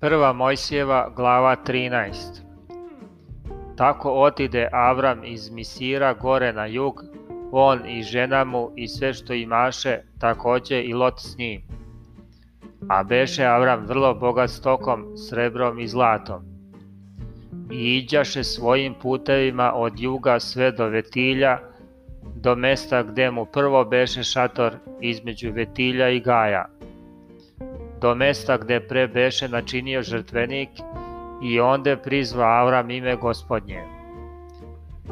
Prva Mojsijeva glava 13 Tako otide Avram iz Misira gore na jug, on i žena mu i sve što imaše, takođe i Lot s njim. A beše Avram vrlo bogat stokom, srebrom i zlatom. I iđaše svojim putevima od juga sve do Vetilja, do mesta gde mu prvo beše šator između Vetilja i Gaja – do mesta gde pre beše načinio žrtvenik i onda prizva Avram ime gospodnje.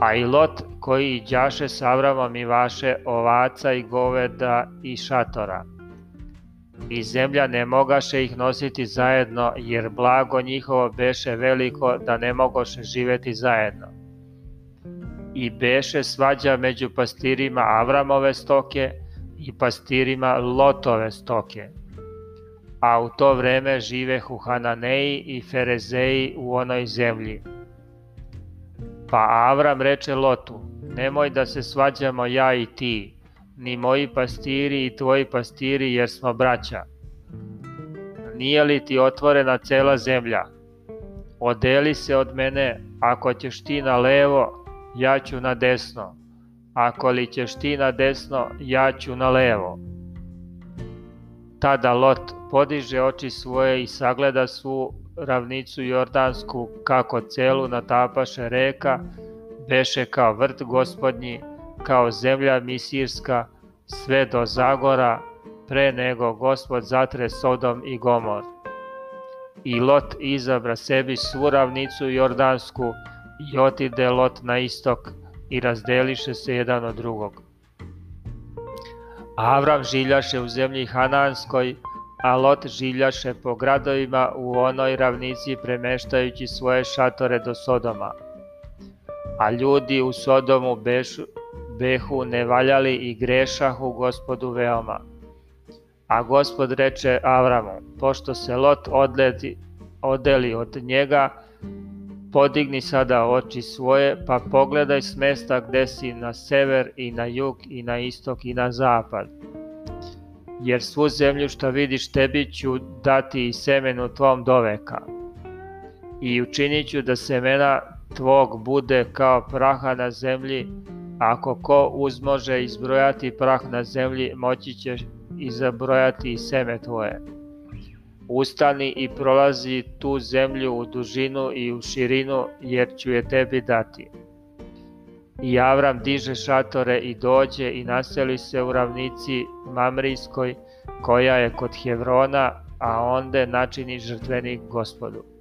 A i Lot koji iđaše s Avramom i vaše ovaca i goveda i šatora. I zemlja ne mogaše ih nositi zajedno, jer blago njihovo beše veliko da ne mogoše živeti zajedno. I beše svađa među pastirima Avramove stoke i pastirima Lotove stoke a u to vreme živehu Hananeji i Ferezeji u onoj zemlji. Pa Avram reče Lotu, nemoj da se svađamo ja i ti, ni moji pastiri i tvoji pastiri jer smo braća. Nije li ti otvorena cela zemlja? Odeli se od mene, ako ćeš ti na levo, ja ću na desno. Ako li ćeš ti na desno, ja ću na levo. Tada Lot podiže oči svoje i sagleda svu ravnicu Jordansku, kako celu natapaše reka, beše kao vrt gospodnji, kao zemlja misirska, sve do Zagora, pre nego gospod zatre Sodom i Gomor. I Lot izabra sebi svu ravnicu Jordansku i otide Lot na istok i razdeliše se jedan od drugog. Avram žiljaše u zemlji Hananskoj, a Lot žiljaše po gradovima u onoj ravnici premeštajući svoje šatore do Sodoma. A ljudi u Sodomu bešu, behu nevaljali i grešahu gospodu veoma. A gospod reče Avramu, pošto se Lot odledi, odeli od njega, Podigni sada oči svoje, pa pogledaj s mesta gde si na sever i na jug i na istok i na zapad. Jer svu zemlju što vidiš tebi ću dati i semenu tvom doveka. I učinit ću da semena tvog bude kao praha na zemlji, ako ko uzmože izbrojati prah na zemlji, moći ćeš i zabrojati i seme tvoje. Ustani i prolazi tu zemlju u dužinu i u širinu, jer ću je tebi dati. I Avram diže šatore i dođe i naseli se u ravnici Mamrijskoj, koja je kod Hevrona, a onda načini žrtvenik gospodu.